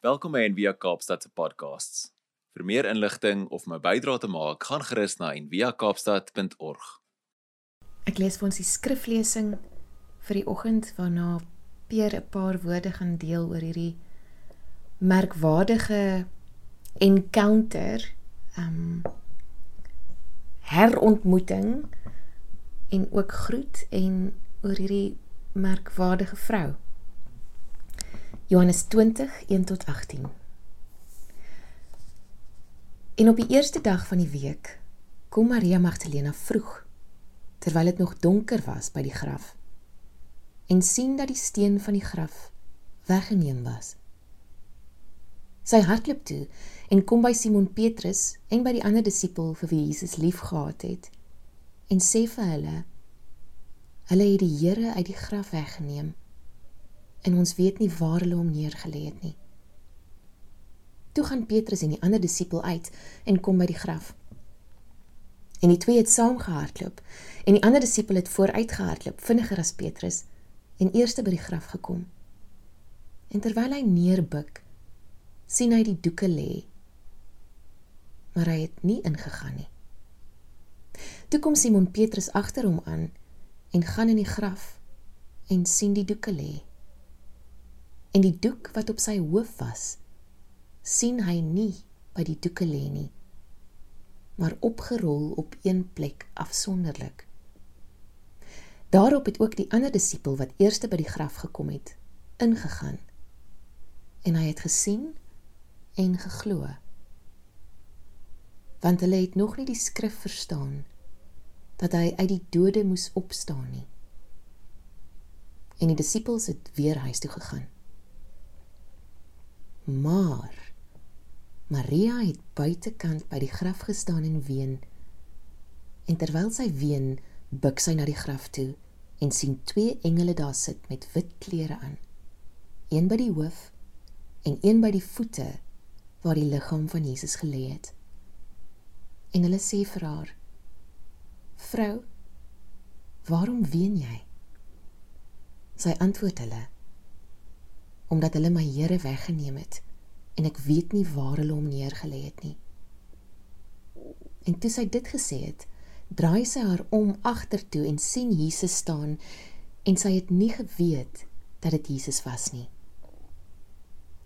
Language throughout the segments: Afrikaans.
Welkom by Envia Kaapstad se podcasts. Vir meer inligting of my bydrae te maak, gaan gerus na enviakaapstad.org. Ek lees vir ons die skriflesing vir die oggend waarna Peer 'n paar woorde gaan deel oor hierdie merkwaardige encounter, um herontmoeting en ook groet en oor hierdie merkwaardige vrou. Johannes 20 1 tot 18. En op die eerste dag van die week kom Maria Magdalena vroeg terwyl dit nog donker was by die graf en sien dat die steen van die graf weggeneem was. Sy hardloop toe en kom by Simon Petrus en by die ander disipel vir wie Jesus liefgehad het en sê vir hulle hulle het die Here uit die graf weggeneem en ons weet nie waar hulle hom neergelê het nie. Toe gaan Petrus en die ander disipel uit en kom by die graf. En die twee het saam gehardloop en die ander disipel het vooruit gehardloop, vinniger as Petrus en eerste by die graf gekom. En terwyl hy neerbuk, sien hy die doeke lê. Maar hy het nie ingegaan nie. Toe kom Simon Petrus agter hom aan en gaan in die graf en sien die doeke lê en die doek wat op sy hoof was sien hy nie by die doeke lê nie maar opgerol op een plek afsonderlik. Daarop het ook die ander disipel wat eerste by die graf gekom het ingegaan. En hy het gesien en geglo. Want hulle het nog nie die skrif verstaan dat hy uit die dode moes opstaan nie. En die disippels het weer huis toe gegaan Maar Maria het buitekant by die graf gestaan en ween. En terwyl sy ween, buig sy na die graf toe en sien twee engele daar sit met wit klere aan. Een by die hoof en een by die voete waar die liggaam van Jesus gelê het. En hulle sê vir haar: "Vrou, waarom ween jy?" Sy antwoord hulle: omdat hulle my Here weggeneem het en ek weet nie waar hulle hom neergelê het nie. En toe sy dit gesê het, draai sy haar om agtertoe en sien Jesus staan en sy het nie geweet dat dit Jesus was nie.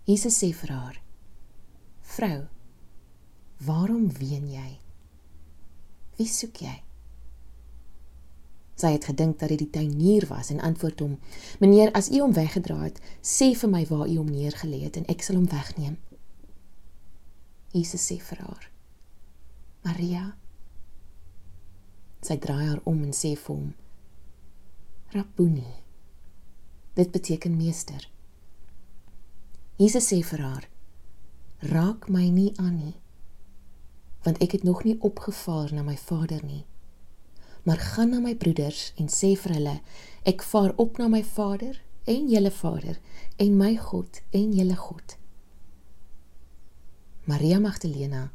Jesus sê vir haar: "Vrou, waarom ween jy? Wie soek jy?" Sy het gedink dat dit die tuinier was en antwoord hom: "Meneer, as u hom weggedra het, sê vir my waar u hom neergelê het en ek sal hom wegneem." Jesus sê vir haar: "Maria." Sy draai haar om en sê vir hom: "Rabboni." Dit beteken meester. Jesus sê vir haar: "Raak my nie aan nie, want ek het nog nie opgevaar na my Vader nie." Maar gaan na my broeders en sê vir hulle ek vaar op na my Vader en julle Vader en my God en julle God. Maria Magdalena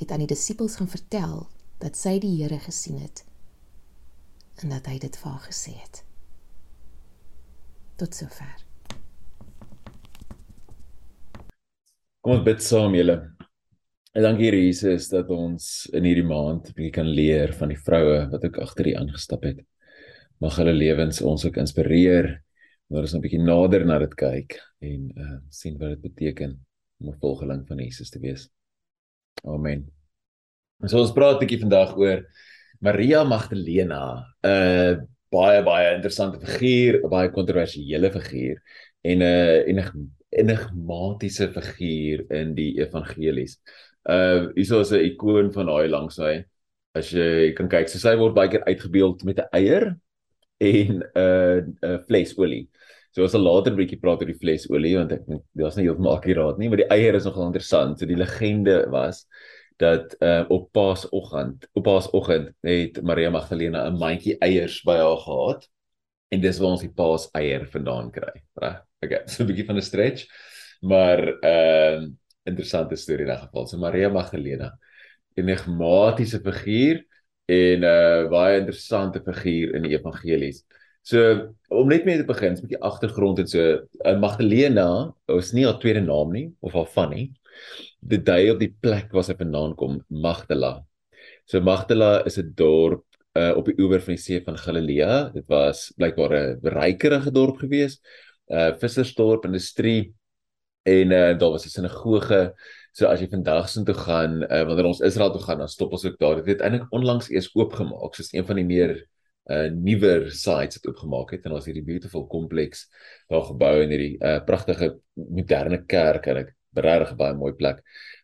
het aan die disippels gaan vertel dat sy die Here gesien het en dat hy dit vir haar gesê het. Tot sover. Kom ons bid saam julle. En dankie Jesus dat ons in hierdie maand 'n bietjie kan leer van die vroue wat ook agter U aangestap het. Mag hulle lewens ons ook inspireer om ons 'n bietjie nader na dit kyk en uh sien wat dit beteken om 'n volgeling van Jesus te wees. Amen. So ons praat 'n bietjie vandag oor Maria Magdalena, 'n uh, baie baie interessante figuur, 'n baie kontroversiële figuur en 'n uh, en 'n enigmatiese figuur in die evangelies. Uh hierso is 'n ikoon van daai langs hy. As jy kan kyk, so sy word baie keer uitgebeeld met 'n eier en 'n uh, 'n uh, vlesolie. So as 'n later bietjie praat oor die vlesolie want ek daar's nie heeltemal akkuraat nie, maar die eier is nogal interessant. So die legende was dat uh op Paasoggend, op Paasoggend het Maria Magdalena 'n mandjie eiers by haar gehad en dis waar ons die Paaseier vandaan kry, reg? Okay, so 'n bietjie van 'n stretch. Maar ehm uh, interessante storie in 'n geval. So Maria Magdalena, 'n enigmatiese figuur en 'n uh, baie interessante figuur in die evangelies. So om net mee te begin, 'n bietjie agtergrond en so, uh, Magdalena, is nie haar tweede naam nie of haar van nie. Die day op die plek waar sy vandaan kom, Magdala. So Magdala is 'n dorp uh, op die oewer van die see van Galilea. Dit was blykbaar 'n rykerige dorp gewees. Uh vissersdorp, industrie en uh, daar was 'n sinagoge. So as jy vandag sin toe gaan, uh, wanneer ons Israel toe gaan, dan stop ons ook daar. Dit het eintlik onlangs eers oopgemaak, soos een van die meer uh nuwer sites het oopgemaak het en ons hierdie beautiful kompleks daar gebou in hierdie uh pragtige moderne kerk en ek regtig baie mooi plek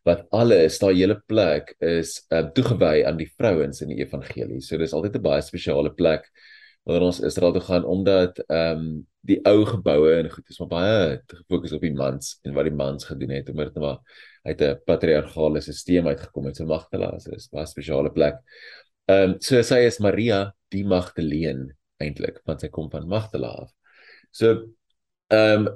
wat alles daai hele plek is uh toegewy aan die vrouens in die evangelie. So dis altyd 'n baie spesiale plek wanneer ons Israel toe gaan omdat ehm um, die ou geboue en goed is maar baie gefokus op die mans en wat die mans gedoen het omdat dit maar uit 'n patriargale stelsel uitgekom het. So Magdala is 'n baie spesiale plek. Ehm um, so sy is Maria die Magdalene eintlik want sy kom van Magdala af. So ehm um,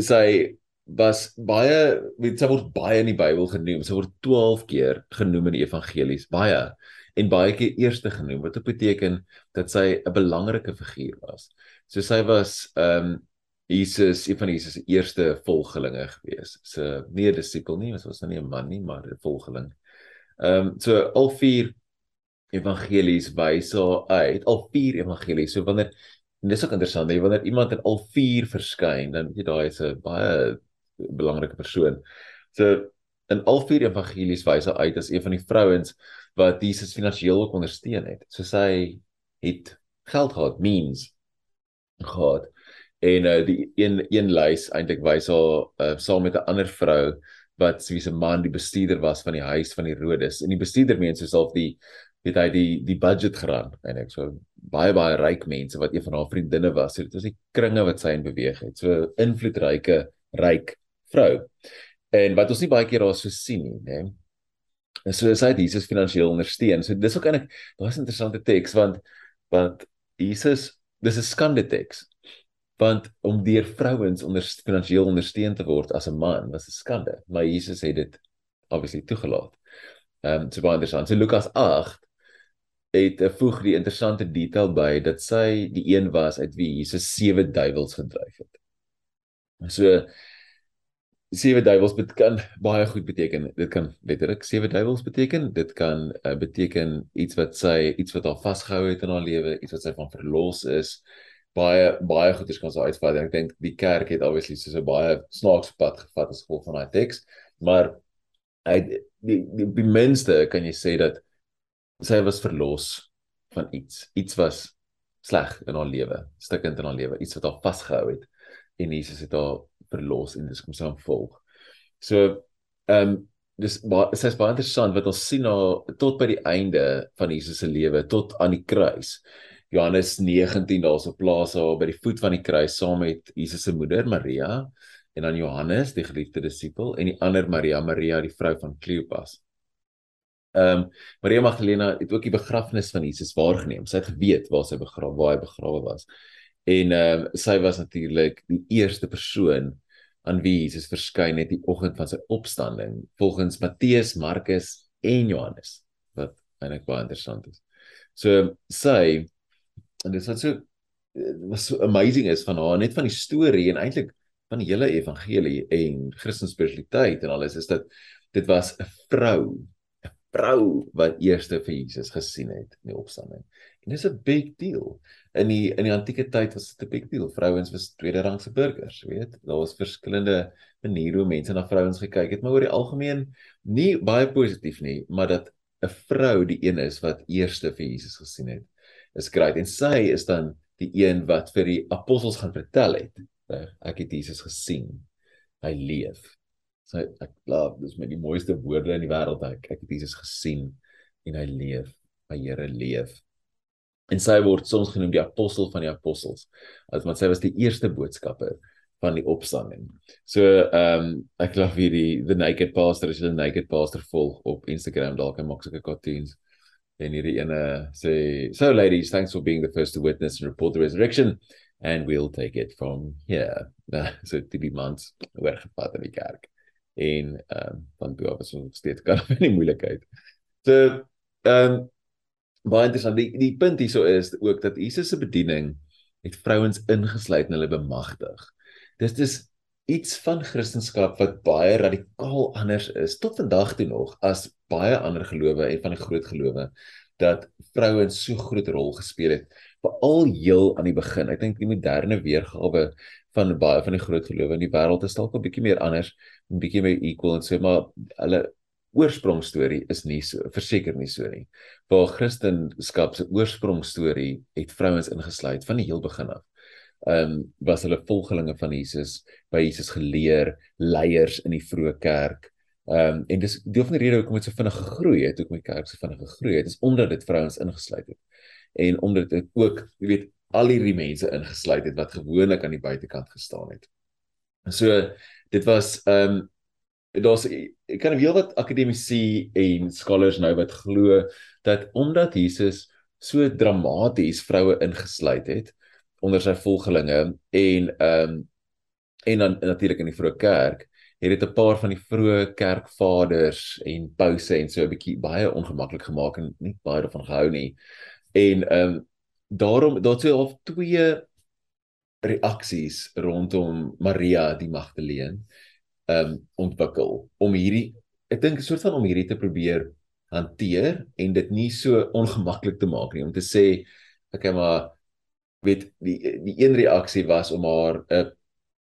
sy was baie weet sy word baie in die Bybel genoem. Sy word 12 keer genoem in die evangelies, baie en baie keer eerste genoem wat beteken dat sy 'n belangrike figuur was. So sy was ehm um, Jesus, een van Jesus se eerste volgelinge gewees. So nie 'n disipel nie, was nou nie 'n man nie, maar 'n volgeling. Ehm um, so al vier evangelies wys haar uit, al vier evangelies. So wanneer en dis ook interessant, hè, wanneer iemand in al vier verskyn, dan weet jy daai is 'n baie belangrike persoon. So in al vier evangelies wys haar uit as een van die vrouens wat Jesus finansiëel ook ondersteun het. So sy het geld gehad, means gehad. En uh, die een een lys eintlik wys haar uh, saam met 'n ander vrou wat wie se man die bestuurder was van die huis van Herodes. En die bestuurder meen soos half die het hy die die budget geraan ek so baie baie ryk mense wat een van haar vriendinne was. So dit was die kringe wat sy in beweeg het. So invloedryke ryk vrou. En wat ons nie baie keer daar so sien nie, né? En so sy het Jesus finansiëel ondersteun. So dis ook eintlik baie interessante teks want want Jesus dis 'n skande teks. Want om deur vrouens onder finansiëel ondersteun te word as 'n man was 'n skande, maar Jesus het dit obviously toegelaat. Ehm um, so baie interessant. So Lukas 8 het 'n voeg die interessante detail by dat sy die een was uit wie Jesus sewe duiwels gedryf het. So sewe duiwels kan baie goed beteken. Dit kan letterlik sewe duiwels beteken. Dit kan uh, beteken iets wat sy iets wat haar vasgehou het in haar lewe, iets wat sy van verlos is. Baie baie goeders kan sy uitvat. Ek dink die kerk het obviously so 'n baie snaakse pad gevat as gevolg van daai teks, maar hy die, die die minste kan jy sê dat sy was verlos van iets. Iets was sleg in haar lewe, stikkend in haar lewe, iets wat haar vasgehou het en Jesus het haar verlos en dis kom sy aanvolg. So ehm um, dis baie sy's baie interessant wat ons sien haar tot by die einde van Jesus se lewe tot aan die kruis. Johannes 19 daarso plaas haar by die voet van die kruis saam met Jesus se moeder Maria en dan Johannes die geliefde disipel en die ander Maria Maria die vrou van Kleopas. Ehm um, Maria Magdalena het ook die begrafnis van Jesus waargeneem. Sy het geweet waar sy begrawe waar hy begrawe was. En ehm um, sy was natuurlik die eerste persoon aan wie Jesus verskyn het die oggend van sy opstanding volgens Matteus, Markus en Johannes wat eintlik baie interessant is. So sy en dit wat so was so amazing is van haar net van die storie en eintlik van die hele evangelie en Christelike spiritualiteit en alles is dat dit was 'n vrou vrou wat eerste vir Jesus gesien het in die opstanding. En dis 'n big deal. In die in die antieke tyd was dit 'n big deal. Vrouens was tweede-rangse burgers, weet? Daar was verskillende maniere hoe mense na vrouens gekyk het, maar oor die algemeen nie baie positief nie, maar dat 'n vrou die een is wat eerste vir Jesus gesien het. Is great. En sy is dan die een wat vir die apostels gaan vertel het. Ek het Jesus gesien. Hy leef sy ek glo dis met die mooiste woorde in die wêreld ek ek het Jesus gesien en hy leef my Here leef en sy word soms genoem die apostel van die apostels as want sy was die eerste boodskapper van die opstanding. So ehm um, ek glo vir die the naked pastor is the naked pastor volg op Instagram dalk hy maak sulke cartoons. En hierdie ene sê so ladies thanks for being the first to witness and report the resurrection and we'll take it from here. So die mans oorgevat in die kerk. En ehm um, van bo af is ons steeds kan in die moeilikheid. So ehm um, baie interessant die die punt hierso is ook dat Jesus se bediening het vrouens ingesluit en hulle bemagtig. Dis dis iets van Christendom wat baie radikaal anders is tot vandag toe nog as baie ander gelowe en van die groot gelowe dat vrouens so groot rol gespeel het veral heel aan die begin. Ek dink die moderne weergawe van baie van die groot gelowe in die wêreld is dalk 'n bietjie meer anders, 'n bietjie meer equal en so maar hulle oorsprongstorie is nie so verseker nie so nie. Waar Christendom se oorsprongstorie het vrouens ingesluit van die heel begin af. Ehm um, was hulle volgelinge van Jesus, by Jesus geleer, leiers in die vroeë kerk. Ehm um, en dis deel van die rede hoekom dit so vinnig gegroei het, hoekom die kerk so vinnig gegroei het, is omdat dit vrouens ingesluit het. En omdat dit ook, jy weet, al hierdie mense ingesluit het wat gewoonlik aan die buitekant gestaan het. So dit was ehm um, daar's kan wel wat akademici en scholars nou wat glo dat omdat Jesus so dramaties vroue ingesluit het onder sy volgelinge en ehm um, en dan natuurlik in die vroeë kerk het dit 'n paar van die vroeë kerkvaders en pouse en so 'n bietjie baie ongemaklik gemaak en nie baie daarvan gehou nie. En ehm um, daarom daar't so half twee reaksies rondom Maria die Magdalene um ontwikkel om hierdie ek dink 'n soort van om hierdie te probeer hanteer en dit nie so ongemaklik te maak nie. Om te sê okay maar weet die die een reaksie was om haar 'n uh,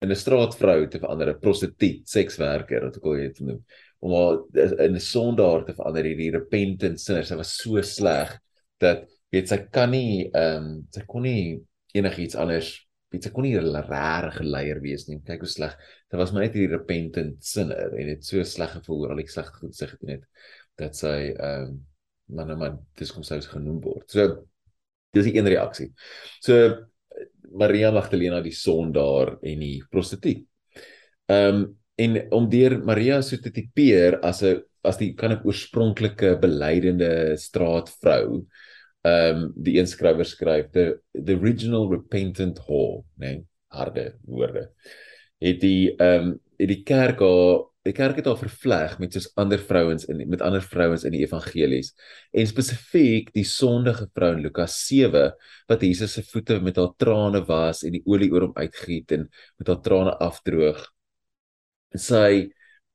in 'n straatvrou te verander 'n prostituut sekswerker wat ek al het genoem om haar in 'n sondaar te verander hierdie repentant sinner sy was so sleg dat weet sy kan nie ehm um, sy kon nie enigiets anders sy kon nie 'n regte leier wees nie. Kyk hoe sleg. Dit was maar net hierdie repentant sinner en dit so sleg gevoel oor al die sleg goed sy gedoen het dat sy ehm um, man man dis kom sou genoem word. So dis die een reaksie. So Maria Magdalena die son daar en die prostituut. Ehm um, en om deur Maria so te tipeer as 'n as die kan ek oorspronklike beleidende straatvrou um, die een skrywer skryf the the original repentant whore, nee, harde woorde. Het die um, het die kerk al die kerk het al vervleg met soos ander vrouens in met ander vrouens in die evangelies en spesifiek die sondige vrou in Lukas 7 wat Jesus se voete met haar trane was en die olie oor hom uitgiet en met haar trane afdroog. Sy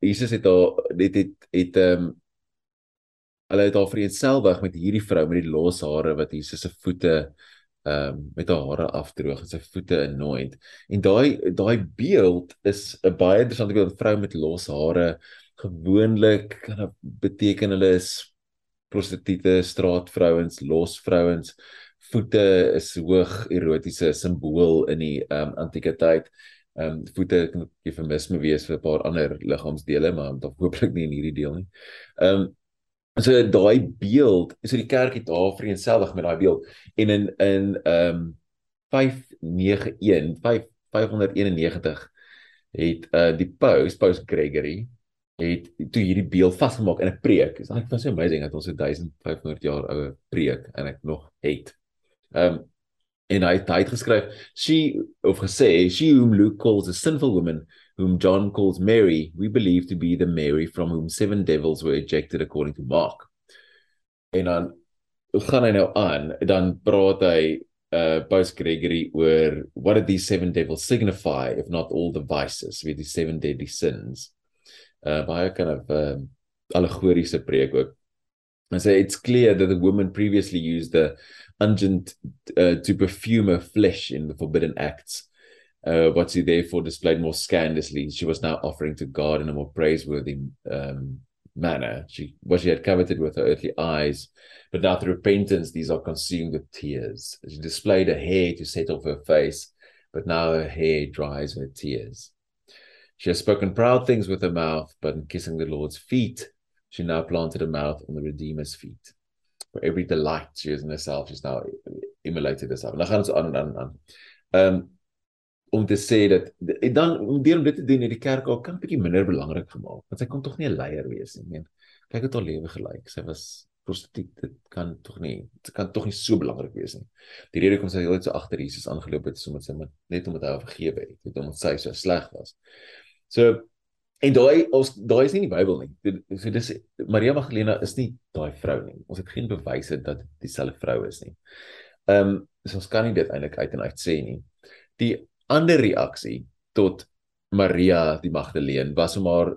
Jesus het haar dit het het um, hulle het haar vereenselwig met hierdie vrou met die los hare wat Jesus se voete ehm um, met haar hare afdroog en sy voete anoint. En daai daai beeld is 'n baie interessante beeld, 'n vrou met los hare. Gewoonlik kan dit beteken hulle is prostituie, straatvrouens, los vrouens. Voete is hoog erotiese simbool in die ehm um, antieke tyd. Ehm um, voete kan eufemisme wees vir 'n paar ander liggaamsdele, maar hooplik nie in hierdie deel nie. Ehm um, so daai beeld so die kerk het daar vereenselwig met daai beeld en in in ehm um, 591 5 591 het uh die paus paus Gregory het toe hierdie beeld vasgemaak in 'n preek. Is eintlik so amazing dat ons 'n 1500 jaar oue preek en ek nog het. Um, en hy het, hy het geskryf she of gesê she whom Luke calls a sinful woman whom John calls Mary, we believe to be the Mary from whom seven devils were ejected according to Mark. En dan gaan hy nou aan, dan praat hy uh Pope Gregory oor what did these seven devils signify if not all the vices with the seven deadly sins. Uh baie kind of uh allegoriese preek ook. And so it's clear that the woman previously used the unguent uh, to perfume her flesh in the forbidden acts uh, what she therefore displayed more scandalously, she was now offering to God in a more praiseworthy um, manner. She what she had coveted with her earthly eyes, but now through repentance, these are consumed with tears. She displayed her hair to set off her face, but now her hair dries with tears. She has spoken proud things with her mouth, but in kissing the Lord's feet, she now planted her mouth on the Redeemer's feet. For every delight she has in herself, she's now immolated herself. En aan en aan. Um, om te sê dat en dan deur om dit te doen het die kerk al kan bietjie minder belangrik gemaak want sy kon tog nie 'n leier wees nie. Meen, kyk het haar lewe gelyk. Sy was prostituut. Dit kan tog nie dit kan tog nie so belangrik wees nie. Die rede hoekom sy heeltyd so agter Jesus aangeloop het is omdat sy net omdat hy haar vergewe het, net omdat sy so sleg was. So en daai ons daai is nie in die Bybel nie. Dit so dis Maria Magdalena is nie daai vrou nie. Ons het geen bewyse dat dit dieselfde vrou is nie. Ehm um, so ons kan nie dit eintlik uit en uit sê nie. Die ander reaksie tot Maria die Magdalene was om haar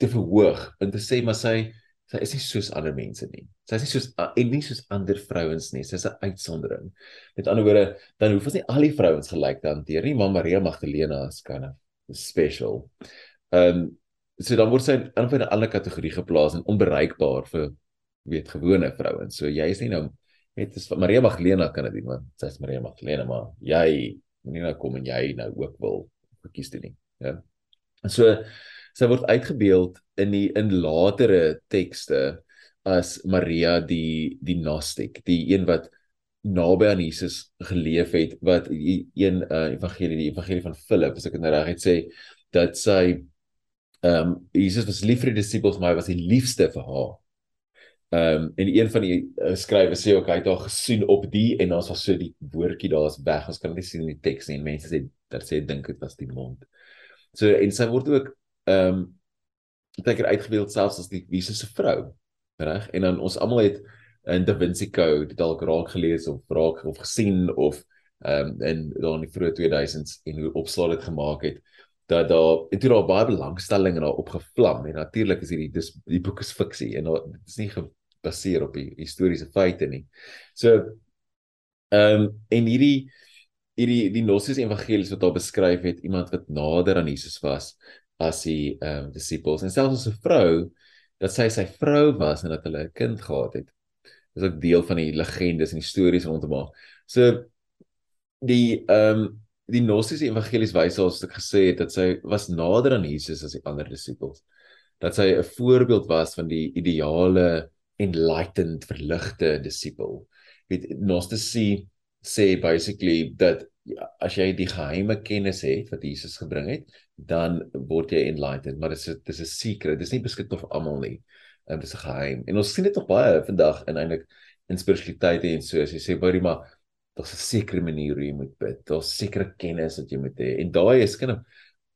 te verhoog en te sê maar sy sy is nie soos ander mense nie. Sy is nie soos en nie soos ander vrouens nie. Sy's 'n uitsondering. Met ander woorde, dan hoef ons nie al die vrouens gelyk te hanteer nie, maar Maria Magdalena is kind of special. Ehm um, so dan word sy in 'n ander kategorie geplaas en onbereikbaar vir weet gewone vrouens. So jy is nie nou net is Maria Magdalena kan dit doen, want sy is Maria Magdalena, maar jy moenie nou kom en jy nou ook wil verkies doen nie. Ja. So sy word uitgebeeld in die in latere tekste as Maria die die Gnostic, die een wat naby aan Jesus geleef het wat die een uh, evangelie die evangelie van Philip as ek dit nou reg het sê dat sy ehm um, Jesus was lief vir die disippels maar hy was die liefste vir haar. Ehm um, en een van die uh, skrywe sê ook hy het haar gesien op die en ons was so die woordjie daar's weg. Ons kan dit sien in die teks en mense sê dat sê dink dit was die mond. So en sy word ook ehm um, baie keer uitgebeeld selfs as die Jesus se vrou, reg? En dan ons almal het in Da Vinci Code dalk raak gelees of raak of gesien of ehm um, in dan die vroeë 2000s en hoe opslaat dit gemaak het dat daar het daar baie belangstelling en daar opgevlam en natuurlik is hierdie dis die boek is fiksie en dit is nie gebaseer op die historiese feite nie. So ehm um, en hierdie hierdie die Gnostiese evangelies wat daar beskryf het iemand wat nader aan Jesus was as die ehm um, disippels en selfs as 'n vrou dat sy sy vrou was en dat hulle 'n kind gehad het. Dis ook deel van die legendes en die stories rondom haar. So die ehm um, die Gnostiese evangelies wys ons het gesê het dat sy was nader aan Jesus as die ander disippels. Dat sy 'n voorbeeld was van die ideale enlightened verligte disipel. Weet Gnostici sê basically dat as jy die geheime kennis het wat Jesus gebring het, dan word jy enlightened, maar dit is dit is 'n secret. Dit is nie beskikbaar vir almal nie. Um, dit is 'n geheim. En ons sien dit nog baie vandag en eintlik in spiritualiteit en so as jy sê baie maar daar's 'n sekere manier hoe jy moet bid. Daar's sekere kennis wat jy moet hê. En daai is kind of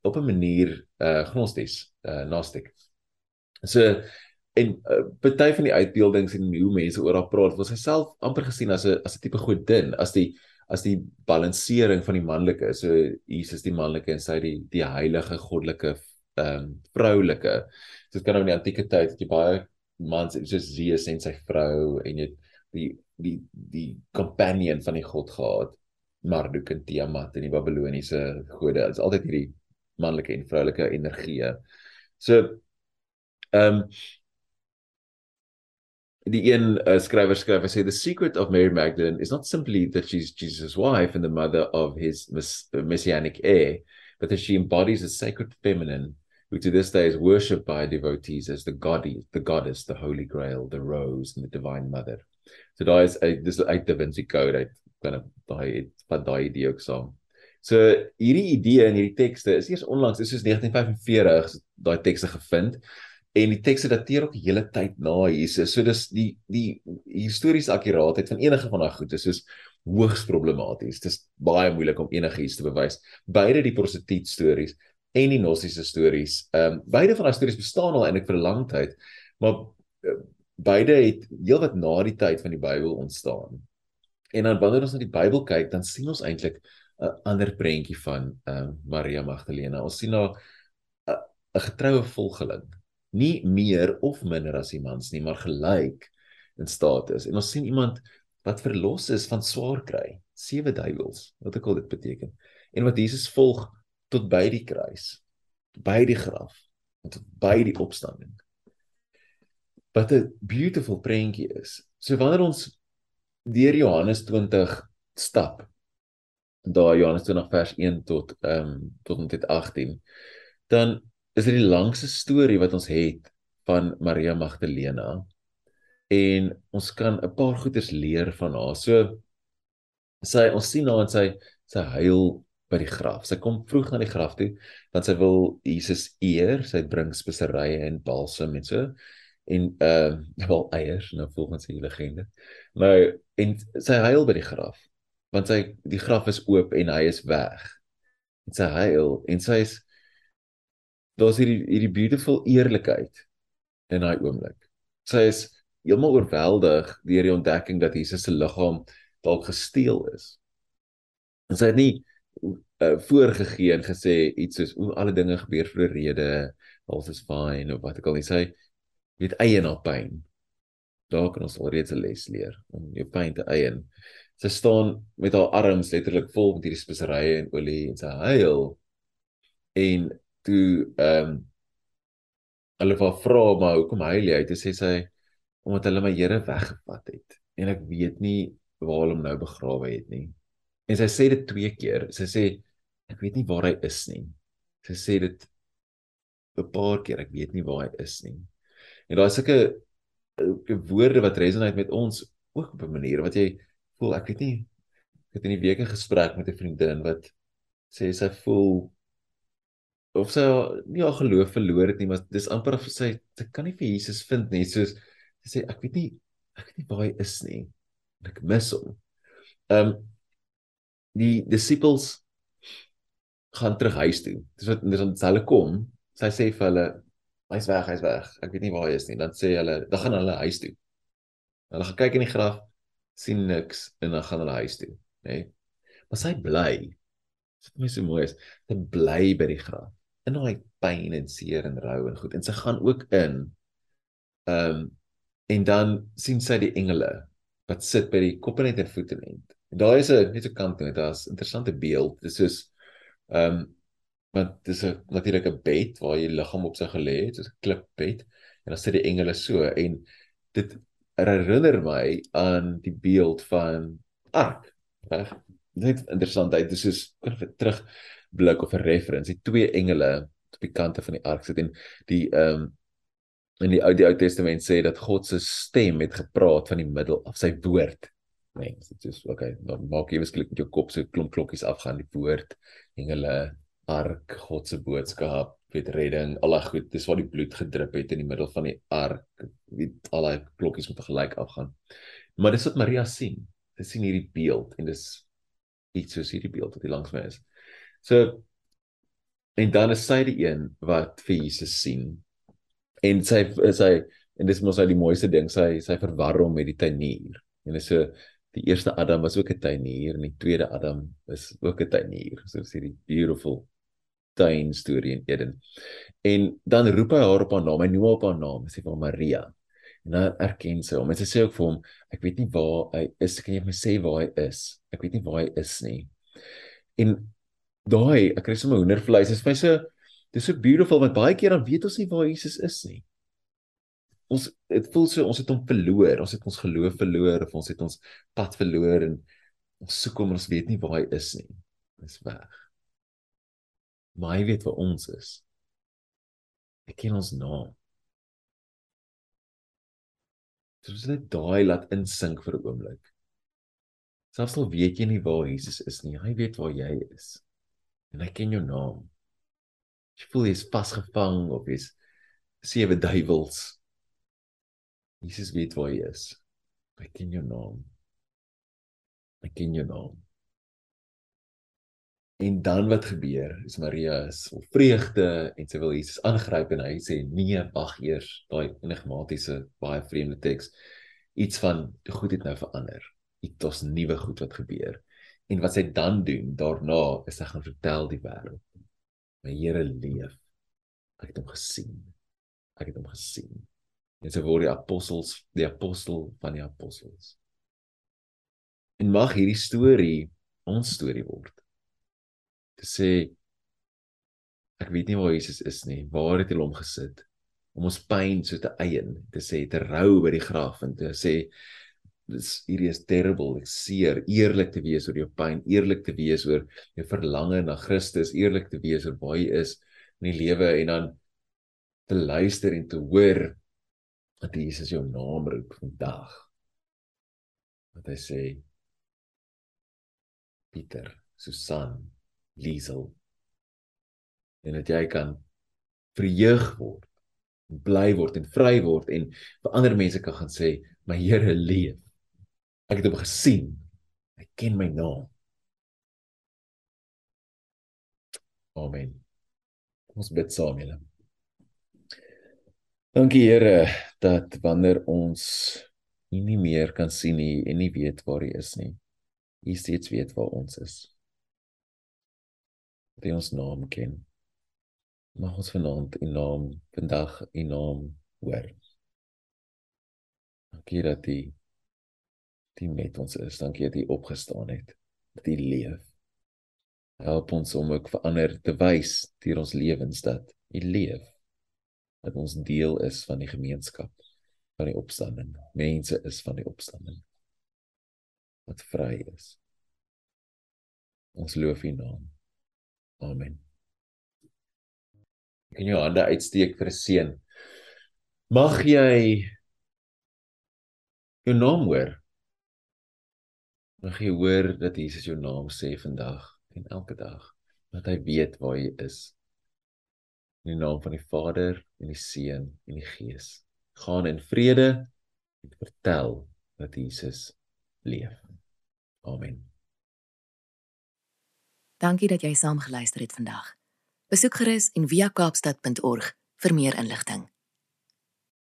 op 'n manier uh gnosties, uh gnostic. So en uh, party van die uitbeeldings en hoe mense oor haar praat, was sy self amper gesien as 'n as 'n tipe godin, as die as die balansering van die manlike so Jesus die manlike en sy die die heilige goddelike ehm um, vroulike. So dit kan nou in die antieke tyd het jy baie mans soos Zeus en sy vrou en jy die die die companion van die god gehad. Marduk en Tiamat in die Babiloniese gode. Dit is altyd hierdie manlike en vroulike energie. So ehm um, die een uh, skrywer skryf hy sê the secret of Mary Magdalene is not simply that she's Jesus' wife and the mother of his mess messianic heir but that she embodies a sacred feminine who to this day is worshipped by devotees as the goddess the goddess the holy grail the rose and the divine mother. So daai is uit dis uit Da Vinci Code uit kan ek daai wat daai idee ook saam. So hierdie idee in hierdie tekste is eers onlangs is soos 1945 daai tekste gevind en die tekste dateer ook die hele tyd na Jesus. So dis die die historiese akkuraatheid van enige van daai goed is soos hoogs problematies. Dis baie moeilik om enigiets te bewys. Beide die prostituut stories en die gnostiese stories, ehm um, beide van daai stories bestaan al eintlik vir 'n lang tyd, maar uh, beide het heelwat na die tyd van die Bybel ontstaan. En dan wanneer ons na die Bybel kyk, dan sien ons eintlik 'n ander prentjie van ehm uh, Maria Magdalena. Ons sien haar 'n getroue volgeling nie meer of minder as die mans nie, maar gelyk in status. En ons sien iemand wat verlos is van swaar kry, sewe duiwels, wat ek al dit beteken. En wat Jesus volg tot by die kruis, by die graf, en tot by die opstanding. Wat 'n beautiful prentjie is. So wanneer ons deur Johannes 20 stap, daar Johannes 20 vers 1 tot ehm um, tot net 18, dan is dit die langste storie wat ons het van Maria Magdalena en ons kan 'n paar goeters leer van haar. So sy ons sien haar en sy sy huil by die graf. Sy kom vroeg na die graf toe want sy wil Jesus eer. Sy bring speserye en balsam en so en uh wel eiers nou volgens die legende. Nou en sy huil by die graf want sy die graf is oop en hy is weg. En sy huil en sy is daar's hierdie hierdie beautiful eerlikheid in daai oomblik. Sy is heeltemal oorweldig deur die ontdekking dat Jesus se liggaam dalk gesteel is. En sy het nie uh, voorgegee en gesê iets soos o alle dinge gebeur vir 'n rede, alles is fyn of wat ek al nie sê weet eie na pyn. Daar kan ons alreeds 'n les leer om jou pyn te eien. Sy staan met haar arms letterlik vol met hierdie speserye en olie en sy huil en toe ehm um, hulle vra maar hoekom huil jy? Toe sê sy omdat hulle my Here weggevat het en ek weet nie waar hulle hom nou begrawe het nie. En sy sê dit twee keer. Sy sê ek weet nie waar hy is nie. Sy sê dit 'n paar keer, ek weet nie waar hy is nie. En daar's sulke woorde wat resonate met ons ook op 'n manier wat jy voel ek weet nie ek het in die week 'n gesprek met 'n vriendin wat sê sy voel of sy nie haar geloof verloor het nie, maar dis amper of sy sy kan nie vir Jesus vind nie. Soos sê ek weet nie ek weet nie waar hy is nie. Ek mis hom. Ehm um, die disippels gaan terug huis toe. Dis wat dis wat hulle kom. Sy sê vir hulle hy's weg, hy's weg. Ek weet nie waar hy is nie. Dan sê hulle dan gaan hulle huis toe. Hulle gaan kyk in die graf, sien niks en dan gaan hulle huis toe, nê? Nee? Maar sy bly. Dit is my so mooi is. Sy bly by die graf in daai pyn en seer en rou en goed. En sy gaan ook in ehm um, en dan sien sy die engele wat sit by die koppenet en voetenet en daar is 'n net so kant toe daar's interessante beeld. Dit is soos ehm um, want dis 'n natuurlik 'n bed waar jy liggaam op sy gelê het soos 'n klipbed en dan sit die engele so. En dit herinner my aan die beeld van ark reg? Net interessant dit is soos terug blik of 'n reference, die twee engele op die kante van die ark sit en die ehm um, in die Ou die Ou Testament sê dat God se stem het gepraat van die middel af sy woord. Nee, dit is okay, dan maak jy beskik met jou kop so klomp klokkies afgaan die woord, engele, ark, God se boodskap, weet redding, al daai goed, dis waar die bloed gedrup het in die middel van die ark, weet al daai klokkies moet gelyk afgaan. Maar dis wat Maria sien. Sy sien hierdie beeld en dis iets soos hierdie beeld wat hier langs my is. So en dan is sy die een wat vir Jesus sien. En sy sy en dis mos hy die mooiste ding, sy sy verwar hom met die tuinier. En dis so die eerste Adam was ook 'n tuinier en die tweede Adam is ook 'n tuinier. So is hierdie beautiful tuin storie in Eden. En dan roep hy haar op haar naam, hy noem haar op haar naam, sê vir Maria. En dan erken sy hom. En sy sê ook vir hom, ek weet nie waar hy is, kan jy my sê waar hy is? Ek weet nie waar hy is nie. En daai ek kry sommer hoendervleis. Dit is vir so dis so beautiful want baie keer dan weet ons nie waar Jesus is nie. Ons dit voel so ons het hom verloor. Ons het ons geloof verloor of ons het ons pad verloor en ons soek hom en ons weet nie waar hy is nie. Dis weg. Maar hy weet waar ons is. Hy ken ons naam. Dis net daai laat insink vir 'n oomblik. Selfs al weet jy nie waar Jesus is nie, hy weet waar jy is en hy ken jou naam. Jy voel jy's vasgevang of jy's sewe duiwels. Jesus weet waar jy is. Hy ken jou naam. Hy ken jou naam. En dan wat gebeur? Is Maria is vol vreugde en sy wil Jesus aangryp en hy sê nee, wag eers. Daai enigmatiese baie vreemde teks. Iets van goed het nou verander. Dit is nuwe goed wat gebeur. En wat sy dan doen daarna is sy gaan vertel die wêreld. My Here leef. Ek het hom gesien. Ek het hom gesien. En sy word die apostels, die apostel van die apostels. En mag hierdie storie ons storie word. Te sê ek weet nie waar Jesus is nie. Waar het hy hom gesit? Om ons pyn so te eien, te sê te rou by die graf en te sê dis hierdie is terrible, ek seer, eerlik te wees oor jou pyn, eerlik te wees oor jou verlange na Christus, eerlik te wees oor waar jy is in die lewe en dan te luister en te hoor dat Jesus jou naam roep vandag. Wat hy sê Pieter, Susan, Liesel en dat jy kan verheug word bly word en vry word en vir ander mense kan gaan sê my Here leef Ek het hom gesien. Hy ken my naam. Amen. Ons bid saam julle. Dankie Here dat wanneer ons nie meer kan sien nie en nie weet waar hy is nie, U steeds weet waar ons is. Dat U ons naam ken. Mag ons vanaand U naam vandag U naam hoor. Dankie dat U die met ons is. Dankie dat U opgestaan het. Dat U leef. Help ons om ook vir ander te wys deur ons lewens dat U leef. Dat ons deel is van die gemeenskap van die opstanding. Mense is van die opstanding wat vry is. Ons loof U naam. Amen. Kan jy jou hande uitsteek vir 'n seën? Mag jy jou naam hoor. Mag jy hoor dat Jesus jou naam sê vandag en elke dag, dat hy weet waar jy is. In die naam van die Vader en die Seun en die Gees. Gaan in vrede en vertel dat Jesus leef. Amen. Dankie dat jy saam geluister het vandag. Besoek gerus en via kaapstad.org vir meer inligting.